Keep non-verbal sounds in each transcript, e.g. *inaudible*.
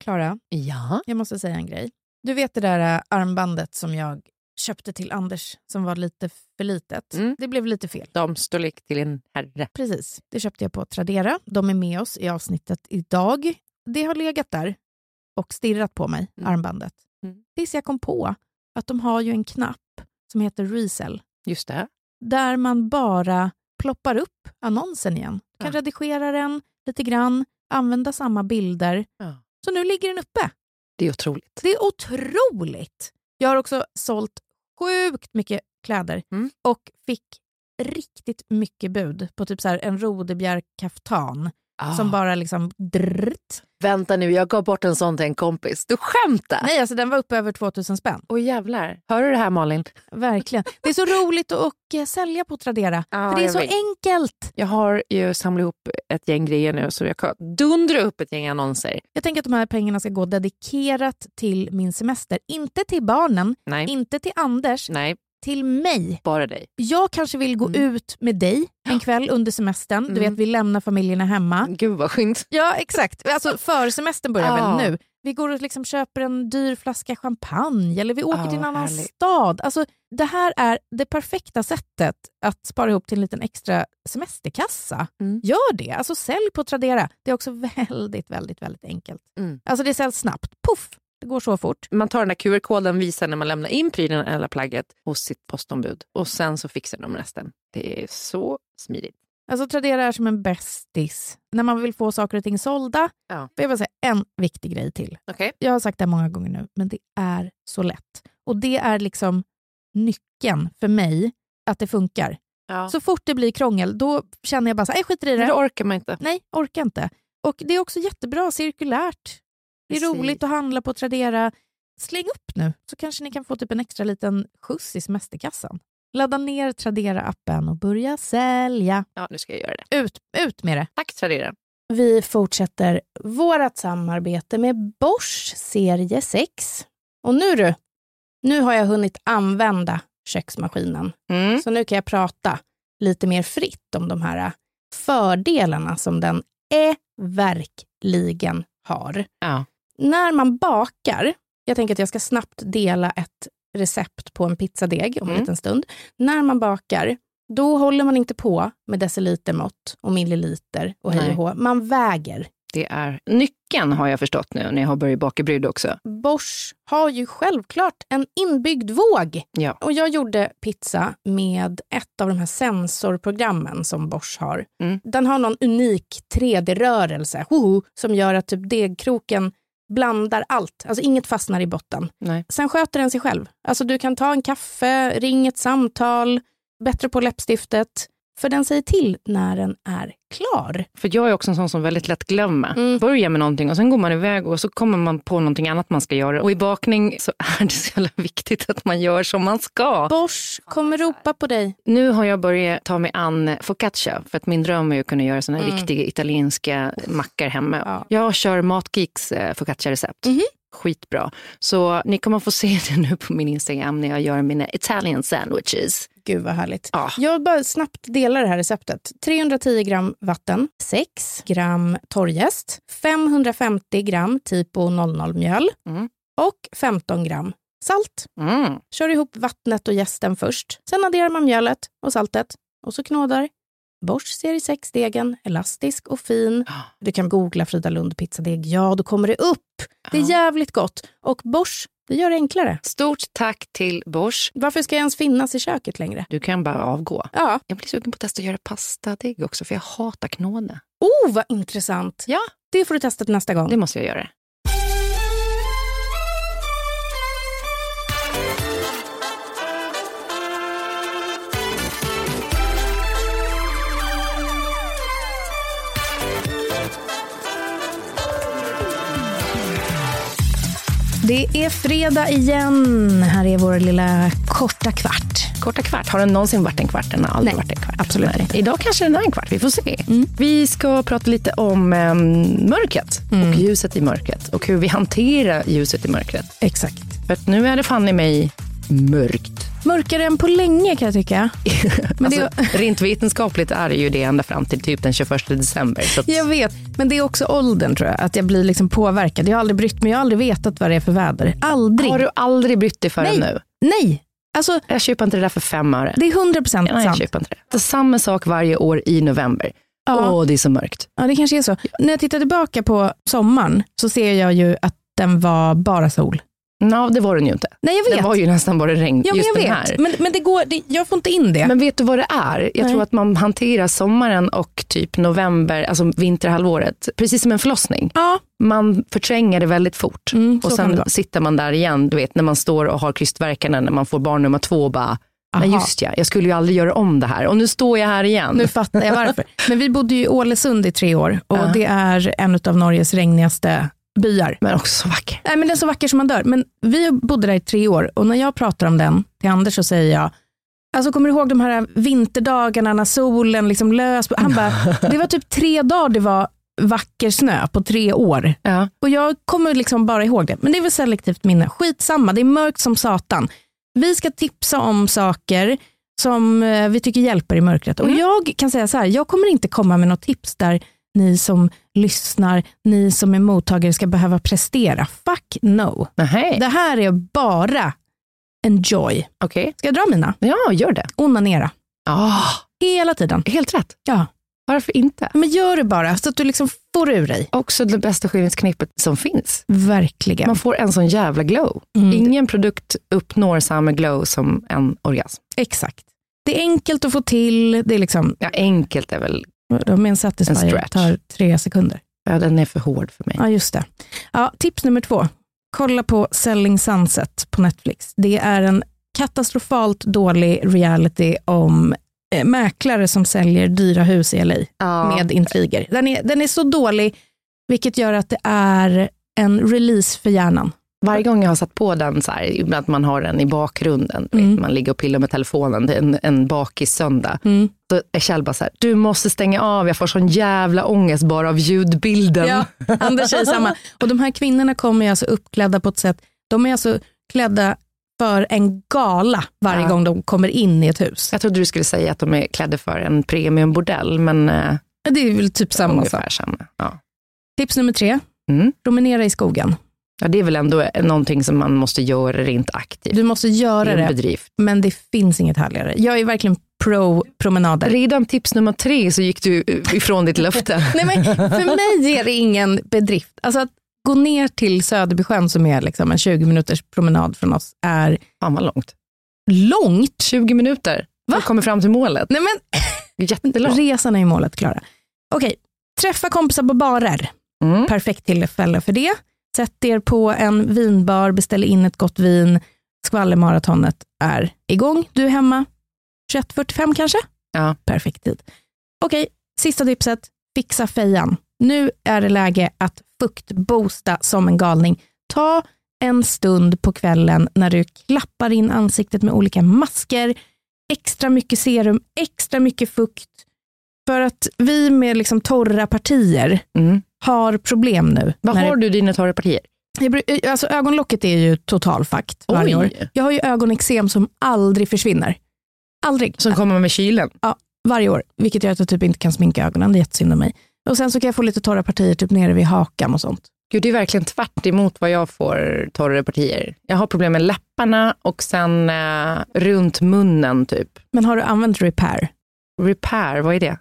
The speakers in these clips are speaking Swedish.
Klara, Ja. jag måste säga en grej. Du vet det där äh, armbandet som jag köpte till Anders som var lite för litet. Mm. Det blev lite fel. Damstorlek till en herre. Precis. Det köpte jag på Tradera. De är med oss i avsnittet idag. Det har legat där och stirrat på mig, Mm. armbandet. Mm. Tills jag kom på att de har ju en knapp som heter Resell Just det. där man bara ploppar upp annonsen igen. Du kan Ja. redigera den lite grann, använda samma bilder. Ja. Så nu ligger den uppe. Det är otroligt. Det är otroligt! Jag har också sålt sjukt mycket kläder Mm. och fick riktigt mycket bud på typ så en rodebjörk-kaftan Ah. som bara liksom drrt. Vänta nu, jag gav bort en sån till en kompis. Du skämtar? Nej, alltså den var uppe över 2000 spänn. Åh jävlar. Hör du det här Malin? Verkligen. Det är så roligt att och, eh, sälja på Tradera. Ja, för det är så vet. enkelt. Jag har ju samlat ihop ett gäng grejer nu så jag kan dundra upp ett gäng annonser. Jag tänker att de här pengarna ska gå dedikerat till min semester. Inte till barnen, Nej, inte till Anders, nej, till mig. bara dig. Jag kanske vill gå Mm. ut med dig en kväll under semestern. Du Mm. vet, vi lämnar familjerna hemma. Gud vad skönt. Ja, exakt. Alltså för semestern börjar Ja. väl nu. Vi går och liksom köper en dyr flaska champagne eller vi åker Ja, till en annan härligt. stad. Alltså, det här är det perfekta sättet att spara ihop till en liten extra semesterkassa. Mm. Gör det. Alltså sälj på Tradera. Det är också *laughs* väldigt, väldigt, väldigt enkelt. Mm. Alltså det säljs snabbt. Puff! Det går så fort. Man tar den där QR-koden, visar när man lämnar in prylen eller plagget hos sitt postombud och sen så fixar de resten. Det är så smidigt. Alltså Tradera är som en bästis. När man vill få saker och ting sålda. Ja. Jag bara säga en viktig grej till. Okej. Jag har sagt det många gånger nu, men det är så lätt. Och det är liksom nyckeln för mig att det funkar. Ja. Så fort det blir krångel, då känner jag bara så här, "Nej, skiter i det. det orkar man inte. Nej, orkar inte. Och det är också jättebra cirkulärt. Det är roligt att handla på Tradera. Släng upp nu, så kanske ni kan få typ en extra liten skjuts i semesterkassan. Ladda ner Tradera-appen och börja sälja. Ja, nu ska jag göra det. Ut, ut med det. Tack Tradera. Vi fortsätter vårt samarbete med Bosch serie 6. Och nu du, nu har jag hunnit använda köksmaskinen. Mm. Så nu kan jag prata lite mer fritt om de här fördelarna som den är verkligen har. Ja. När man bakar, jag tänker att jag ska snabbt dela ett recept på en pizzadeg om en Mm. liten stund. När man bakar, då håller man inte på med decilitermått och milliliter och hej och hå. Man väger. Det är nyckeln har jag förstått nu när jag har börjat baka bryd också. Bosch har ju självklart en inbyggd våg. Ja. Och jag gjorde pizza med ett av de här sensorprogrammen som Bosch har. Mm. Den har någon unik 3D-rörelse hoho, som gör att typ degkroken blandar allt. Alltså inget fastnar i botten. Nej. Sen sköter den sig själv. Alltså du kan ta en kaffe, ring ett samtal, bättre på läppstiftet. För den säger till när den är klar. För jag är också en sån som väldigt lätt glömmer. Mm. Börjar med någonting och sen går man iväg och så kommer man på någonting annat man ska göra. Och i bakning så är det så jävla viktigt att man gör som man ska. Bosch kommer ropa på dig. Nu har jag börjat ta mig an focaccia för att min dröm är att kunna göra såna här Mm. riktiga italienska mackor hemma. Ja. Jag kör Matgeeks eh, focaccia-recept. Mhm. Skitbra. Så ni kommer få se *laughs* det nu på min Instagram när jag gör mina Italian sandwiches. Gud vad härligt. Ja. Jag bara snabbt delar det här receptet. 310 gram vatten, 6 gram torrjäst, 550 gram typo 00-mjöl Mm. och 15 gram salt. Mm. Kör ihop vattnet och jästen först. Sen adderar man mjölet och saltet och så knådar Bosch serie 6-degen, elastisk och fin. Du kan googla Frida Lund pizzadeg. Ja, då kommer det upp. Det är jävligt gott. Och Bosch, det gör det enklare. Stort tack till Bosch. Varför ska jag ens finnas i köket längre? Du kan bara avgå. Ja. Jag blir sugen på att testa att göra pastadeg också, för jag hatar knåde. Oh, vad intressant. Ja, Det får du testa till nästa gång. det måste jag göra. Det är fredag igen. Här är vår lilla korta kvart. Korta kvart. Har den någonsin varit en kvart? Den har aldrig Nej, varit en kvart. absolut Nej. inte. Idag kanske den är en kvart. Vi får se. Vi ska prata lite om em, mörkret och ljuset i mörkret och hur vi hanterar ljuset i mörkret. Exakt. För nu är det fan i mig mörkt. Mörkare än på länge kan jag tycka. *laughs* Men det alltså, *laughs* rent vetenskapligt är det ju det ända fram till typ den 21 december. Att, Jag vet, men det är också åldern tror jag. Att jag blir liksom påverkad. Jag har aldrig brytt mig, jag har aldrig vetat vad det är för väder. Aldrig. har du aldrig brytt dig förrän nu? Nej, alltså Jag köper inte det där för fem öre. det är 100 procent Nej, jag sant. köper inte det. Det är samma sak varje år i november. Ja. Åh, det är så mörkt. Ja, det kanske är så. När jag tittar tillbaka på sommaren så ser jag ju att den var bara sol. Nå, det var den ju inte. Nej, jag vet. Det var ju nästan bara regn ja, men just jag den vet. här. Men, men det går, det, jag får inte in det. Men vet du vad det är? Jag Nej. tror att man hanterar sommaren och typ november, alltså vinterhalvåret, precis som en förlossning. ja, Man förtränger det väldigt fort. Mm, och sen sitter man där igen, du vet när man står och har krystvärkarna när man får barn nummer två och bara, men Aha. just ja, jag skulle ju aldrig göra om det här. Och nu står jag här igen. nu fattar jag varför. *laughs* Men vi bodde ju i Ålesund i tre år och Ja. det är en av Norges regnigaste byar. Men också så vacker. Nej, men den är så vacker som man dör. Men vi bodde där i tre år och när jag pratar om den till Anders så säger jag, alltså kommer du ihåg de här vinterdagarna när solen liksom lös? Han bara, *laughs* det var typ tre dagar det var vacker snö på tre år. Ja. Och jag kommer liksom bara ihåg det. Men det är väl selektivt minne. Skitsamma, det är mörkt som satan. Vi ska tipsa om saker som eh, vi tycker hjälper i mörkret. Och jag kan säga så här, jag kommer inte komma med något tips där ni som lyssnar, ni som är mottagare ska behöva prestera. Fuck no. Nej, Det här är bara enjoy. okej. Ska jag dra mina? Ja, gör det. Onanera. Ah, Hela tiden. helt rätt. Ja. Varför inte? Men gör det bara så att du liksom får ur dig. Också det bästa skönhetsknippet som finns. Verkligen. Man får en sån jävla glow. Mm. Ingen produkt uppnår samma glow som en orgasm. Exakt. Det är enkelt att få till. Det är liksom, Ja, enkelt är väl, de med en En Satisfyer stretch. tar tre sekunder. ja, den är för hård för mig. Ja, just det. Ja, tips nummer två. Kolla på Selling Sunset på Netflix. Det är en katastrofalt dålig reality om eh, mäklare som säljer dyra hus i LA Ja. med intriger. Den är, den är så dålig, vilket gör att det är en release för hjärnan. Varje gång jag har satt på den, så här, ibland att man har den i bakgrunden, Mm. vet, man ligger och pillar med telefonen, det är en, en bakis söndag. Mm. Då är Kjell bara så här, du måste stänga av, jag får sån jävla ångest bara av ljudbilden. Ja, Anders säger samma. Och de här kvinnorna kommer ju alltså uppklädda på ett sätt, de är alltså klädda för en gala varje Ja. gång de kommer in i ett hus. Jag trodde du skulle säga att de är klädda för en premiumbordell, men eh, Det är väl typ samma sak. samma. Ja. Tips nummer tre, Mm. promenera i skogen. Ja, det är väl ändå någonting som man måste göra rent aktivt. Du måste göra det, bedrift. men det finns inget härligare. Jag är verkligen pro promenader. Redan tips nummer tre så gick du ifrån ditt löfte. *laughs* Nej, men för mig är det ingen bedrift. Alltså att gå ner till Söderbysjön som är liksom en 20 minuters promenad från oss är Fan vad långt. långt. 20 minuter för att komma fram till målet. Nej, men Jättelångt. resan är ju målet, Klara. Okej, träffa kompisar på barer. Mm. Perfekt tillfälle för det. Sätt er på en vinbar, beställ in ett gott vin. Skvallermaratonet är igång. Du är hemma 21.45 kanske? Ja. Perfekt tid. Okej, sista tipset. Fixa fejan. Nu är det läge att fuktboosta som en galning. Ta en stund på kvällen när du klappar in ansiktet med olika masker, extra mycket serum, extra mycket fukt. För att vi med liksom torra partier Mm. har problem nu. Vad har du i dina torra partier? jag, bru- alltså ögonlocket är ju totalfakt varje år. Jag har ju ögonexem som aldrig försvinner. Aldrig. Som kommer med kylen. Varje år. Vilket gör att jag typ inte kan sminka ögonen. Det är jättesynd om mig. Och sen så kan jag få lite torra partier typ nere vid hakan och sånt. Gud, det är verkligen tvärt emot vad jag får torra partier. Jag har problem med läpparna och sen eh, runt munnen typ. Men har du använt Repair? Repair, vad är det?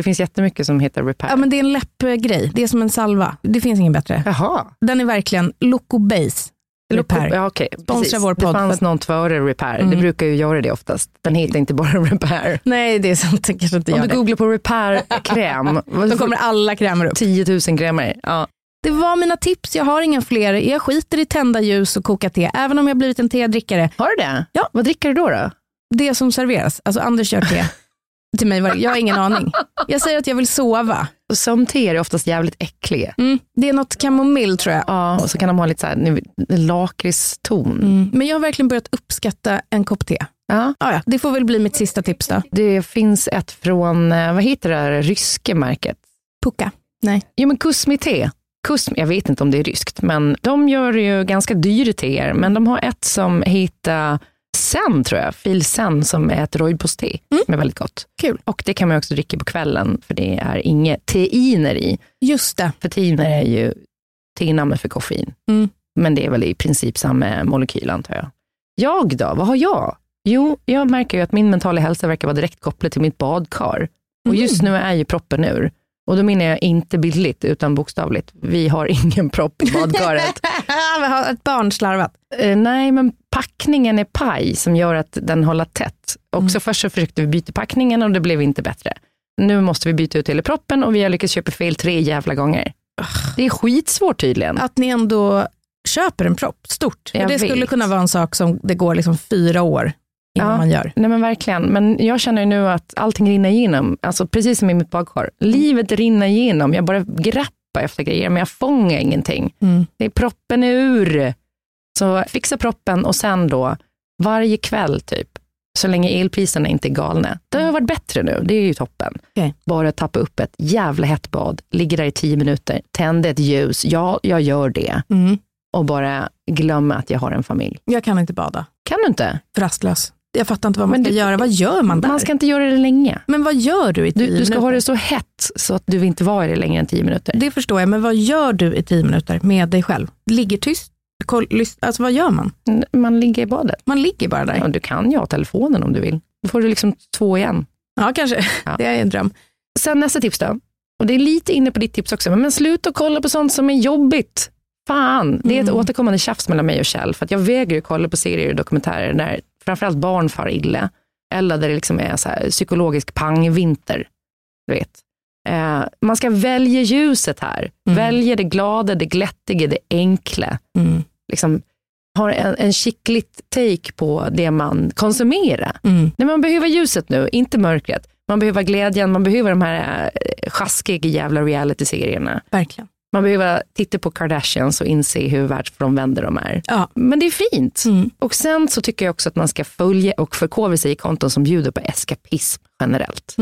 Det finns jättemycket som heter Repair. Ja, men det är en läppgrej. Det är som en salva. Det finns ingen bättre. Jaha. Den är verkligen Loco Base. Repair. Ja, okay. Sponsra vår podd. Det fanns något före Repair. Det Mm. brukar ju göra det oftast. Den heter inte bara *laughs* Repair. Nej, det är sant. Det kanske inte Om du det. googlar på Repair-kräm, *laughs* Då kommer alla krämer upp. 10 000 krämer. Ja. Det var mina tips. Jag har inga fler. Jag skiter i tända ljus och koka te, även om jag blivit en tedrickare. Har du det? Ja. Vad dricker du då? då? Det som serveras. Alltså Anders gör te *laughs* till mig. varje- Jag har ingen aning. Jag säger att jag vill sova. Sömnte är oftast jävligt äckliga. Mm. Det är något kamomill tror jag. Ja, och så kan de ha lite så här, lakritston. Mm. Men jag har verkligen börjat uppskatta en kopp te. Ja. Ah, ja. Det får väl bli mitt sista tips då. Det finns ett från, eh, vad heter det här ryska märket? Pucka. Nej. Jo men Kusmi te. Kusmi, jag vet inte om det är ryskt, men de gör ju ganska dyra teer. Men de har ett som heter Sen tror jag, Fil Sen, som är ett rooibos-te. Som är väldigt gott. Kul. Och det kan man också dricka på kvällen, för det är inget teiner i. Just det. För teiner är ju teinamnet för koffein. Mm. Men det är väl i princip samma molekyl antar jag. Jag då, vad har jag? Jo, jag märker ju att min mentala hälsa verkar vara direkt kopplad till mitt badkar. Och just nu är ju proppen ur. Och då menar jag inte bildligt utan bokstavligt. Vi har *laughs* ingen propp i badkaret. *laughs* Har ett barn slarvat. Eh, nej, men packningen är paj som gör att den håller tätt. Och så först så försökte vi byta packningen och det blev inte bättre. Nu måste vi byta ut hela proppen och vi har lyckats köpa fel tre jävla gånger. Det är skitsvårt tydligen. Att ni ändå köper en propp stort. Jag det skulle vet. kunna vara en sak som det går liksom fyra år innan Ja. man gör. Nej men verkligen, men jag känner nu att allting rinner igenom. Alltså precis som i mitt badkar. Livet rinner igenom. Jag bara greppar efter grejer, men jag fångar ingenting. Mm. Det är proppen är ur. Så fixa proppen och sen då, varje kväll typ, så länge elpriserna inte är galna. Det har varit bättre nu, det är ju toppen. Okej. Bara tappa upp ett jävla hett bad, ligger där i tio minuter, tända ett ljus, ja, jag gör det. Mm. Och bara glömma att jag har en familj. Jag kan inte bada. Kan du inte? För rastlös. Jag fattar inte vad man Men ska du- göra. Vad gör man där? Man ska inte göra det länge. Men vad gör du i tio Du, du ska minuter? ha det så hett så att du inte var i det längre än tio minuter. Det förstår jag, men vad gör du i tio minuter med dig själv? Ligger tyst? Koll, alltså vad gör man? Man ligger i badet. Man ligger bara där. Ja, du kan ju ha telefonen om du vill. Då får du liksom två igen. Ja, kanske. Ja. Det är en dröm. Sen nästa tips då. Och det är lite inne på ditt tips också, men sluta kolla på sånt som är jobbigt. Fan, det är ett Mm. återkommande tjafs mellan mig och Kjell, för att jag vägrar ju kolla på serier och dokumentärer där framförallt barn far illa, eller där det liksom är så här psykologisk pangvinter. Du vet. Eh, man ska välja ljuset här. Mm. Välja det glada, det glättiga, det enkla. Mm. Liksom, har en, en skickligt take på det man konsumerar. Mm. Nej, man behöver ljuset nu, inte mörkret. Man behöver glädjen, man behöver de här eh, sjaskiga jävla reality-serierna. Verkligen. Man behöver titta på Kardashians och inse hur världsfrånvända de är. Ja. Men det är fint. Mm. Och sen så tycker jag också att man ska följa och förkovra sig i konton som bjuder på eskapism generellt.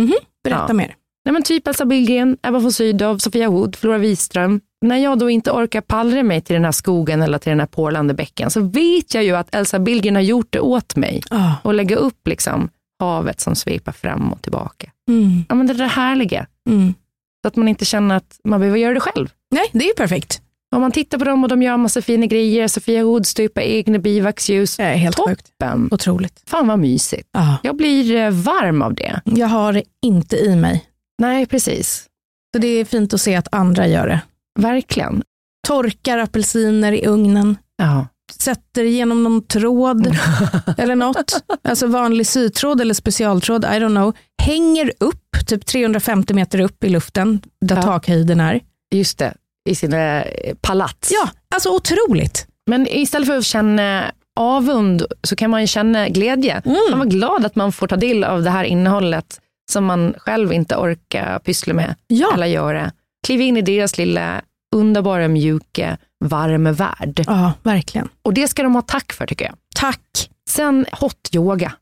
Berätta Ja. mer. Nej, men typ Elsa Billgren, Ebba von Sydow, Sofia Wood, Flora Wiström. När jag då inte orkar pallra mig till den här skogen eller till den här porlande bäcken så vet jag ju att Elsa Billgren har gjort det åt mig. Ah. Och lägga upp liksom havet som svepar fram och tillbaka. Mm. Ja, men det där härliga. Mm. Så att man inte känner att man behöver göra det själv. Nej, det är ju perfekt. Om man tittar på dem och de gör massa fina grejer, Sofia Wood stupar egna bivaxljus. Det är helt sjukt. Toppen! Otroligt. Fan vad mysigt. Ah. Jag blir eh, varm av det. Jag har det inte i mig. Nej, precis. Så det är fint att se att andra gör det. Verkligen. Torkar apelsiner i ugnen. Ja. Sätter igenom någon tråd *laughs* eller något. Alltså vanlig sytråd eller specialtråd, I don't know. Hänger upp, typ 350 meter upp i luften, där Ja. takhöjden är. Just det, i sina eh, palats. Ja, alltså otroligt. Men istället för att känna avund så kan man ju känna glädje. Man var glad att man får ta del av det här innehållet som man själv inte orkar pyssla med Ja. eller göra. Kliv in i deras lilla underbara, mjuka, varma värld. Ja, verkligen. Och det ska de ha tack för tycker jag. Tack. Sen hot yoga.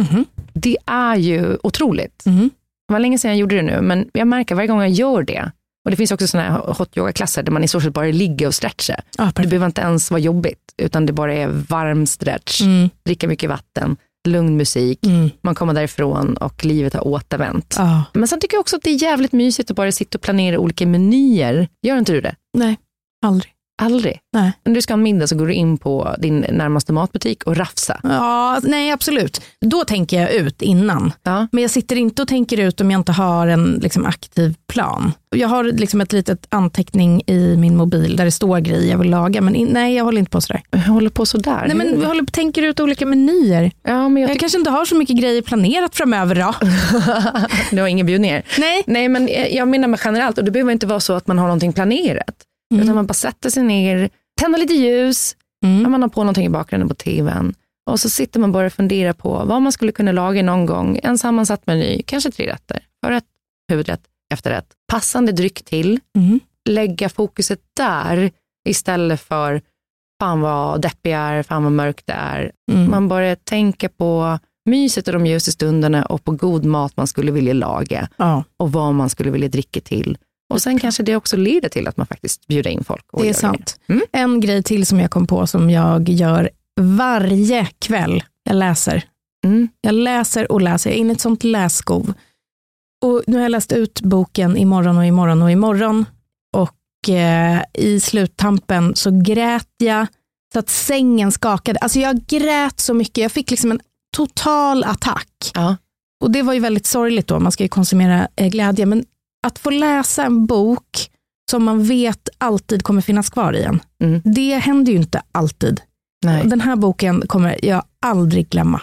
Mhm. Det är ju otroligt. Mhm. Det var länge sedan jag gjorde det nu, men jag märker varje gång jag gör det, och det finns också sådana här hot yoga-klasser där man i stort sett bara ligger och stretchar. Ja, Det behöver inte ens vara jobbigt, utan det bara är varm stretch, Mm. dricka mycket vatten, lugn musik, Mm. man kommer därifrån och livet har återvänt. Ja. Men sen tycker jag också att det är jävligt mysigt att bara sitta och planera olika menyer. Gör inte du det? Nej, aldrig. Aldrig. Nej. När du ska ha en middag så går du in på din närmaste matbutik och rafsa. Ja, nej absolut. Då tänker jag ut innan. Ja. Men jag sitter inte och tänker ut om jag inte har en liksom, aktiv plan. Jag har liksom ett litet anteckning i min mobil där det står grejer jag vill laga. Men in, nej, jag håller inte på sådär. Jag håller på sådär. Nej, men vi håller, tänker ut olika menyer. ja, men jag Jag kanske inte har så mycket grejer planerat framöver då. *laughs* du har ingen bjudningar. Nej. Nej, men jag menar med generellt, och det behöver inte vara så att man har någonting planerat. Mm. Utan man bara sätter sig ner, tänder lite ljus, Mm. man har på någonting i bakgrunden på tvn. Och så sitter man bara och funderar på vad man skulle kunna laga någon gång. En sammansatt meny, kanske tre rätter. Förrätt, huvudrätt, efterrätt. Passande dryck till. Mm. Lägga fokuset där istället för fan vad deppig jag är, fan vad mörkt det är. Mm. Man börjar tänka på myset och de ljusa stunderna och på god mat man skulle vilja laga Ja, och vad man skulle vilja dricka till. Och sen kanske det också leder till att man faktiskt bjuder in folk. Och det är sant. Mm. En grej till som jag kom på som jag gör varje kväll jag läser. Mm. Jag läser och läser, jag är inne i ett sånt lässkov. Och nu har jag läst ut boken imorgon och imorgon och imorgon. Och eh, i sluttampen så grät jag så att sängen skakade. Alltså jag grät så mycket, jag fick liksom en total attack. Ja. Och det var ju väldigt sorgligt då, man ska ju konsumera eh, glädje. Men att få läsa en bok som man vet alltid kommer finnas kvar i en. Mm. Det händer ju inte alltid. Nej. Den här boken kommer jag aldrig glömma.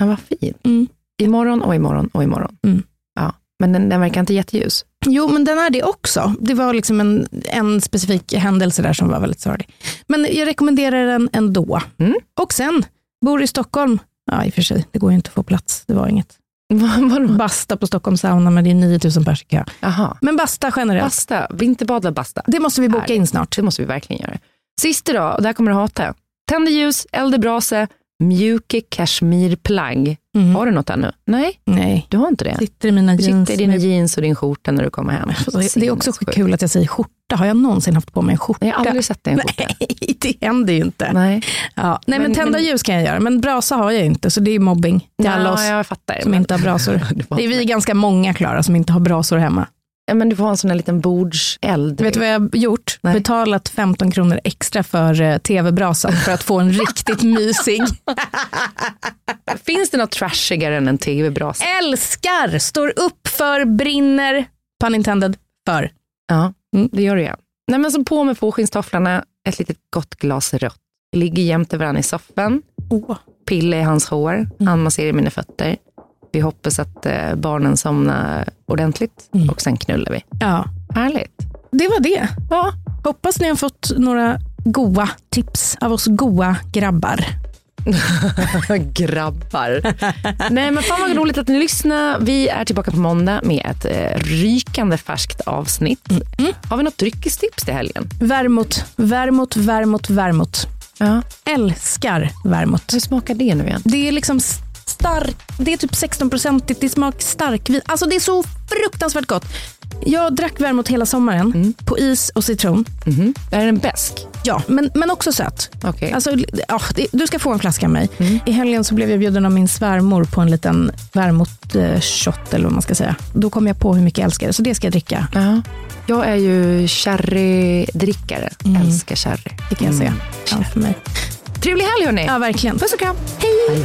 Ja, vad fint. Mm. Imorgon och imorgon och imorgon. Mm. Ja. Men den, den verkar inte jätteljus. Jo, men den är det också. Det var liksom en, en specifik händelse där som var väldigt sorglig. Men jag rekommenderar den ändå. Mm. Och sen, bor i Stockholm. Ja, i och för sig, det går ju inte att få plats. Det var inget. *laughs* Basta på Stockholms sauna, men det är 9000 pers i. Men basta generellt. Basta, vinterbad eller basta? Det måste vi boka Härligt. in snart. Det måste vi verkligen göra. Sista då, och det här kommer du hata. Tänder ljus, eld i brase, mjuke kashmirplagg. Mm. Har du något ännu? Nej, Nej, du har inte det. sitter i mina Du jeans. sitter i dina med- jeans och din skjorta när du kommer hem. det är också kul att jag säger skjorta. Har jag någonsin haft på mig en skjorta? Jag har aldrig sett dig i en skjorta. *laughs* Nej, det händer ju inte. Nej. Ja. Nej, men, Men- tända men- ljus kan jag göra, men brasa har jag inte, så det är mobbing till alla oss Ja, jag fattar. som men- inte har brasor. *laughs* Det är vi ganska många, Klara, som inte har brasor hemma. Men du får ha en sån här liten bordseld. Vet du vad jag har gjort? Nej. Betalat 15 kronor extra för eh, tv-brasan för att få en *laughs* riktigt mysig. *laughs* Finns det något trashigare än en tv-brasa? Älskar, står upp för, brinner, pun intended, för. Ja, Mm. det gör det. Ja. Nej, men så på med fårskinnstofflarna, ett litet gott glas rött. Ligger jämte varandra i soffan, Oh. pilla i hans hår, han masserar mina fötter. Vi hoppas att eh, barnen somnar ordentligt Mm. och sen knullar vi. Ja, Härligt. det var det. Ja. Hoppas ni har fått några goa tips av oss goa grabbar. *laughs* Grabbar. Nej men fan vad roligt att ni lyssnar. Vi är tillbaka på måndag med ett eh, rykande färskt avsnitt. Har vi något dryckestips till helgen? Vermouth, vermouth, vermouth, vermouth. Ja. Älskar vermouth. Hur smakar det nu igen? Det är liksom stark, det är typ 16-procentigt, det smakar starkvin. Alltså det är så fruktansvärt gott. Jag drack vermouth hela sommaren på is och citron. Mhm. Är den besk? Ja, men, men också sött. Okej. Alltså, ja, du ska få en flaska av mig. I helgen så blev jag bjuden av min svärmor på en liten vermouth-shot, eller vad man ska säga. Då kom jag på hur mycket jag älskar det, så det ska jag dricka. Ja. Jag är ju sherrydrickare. Älskar sherry. Det kan jag säga. Ja, för mig. Trevlig helg hörni. Ja, verkligen. Puss och kram. Hej!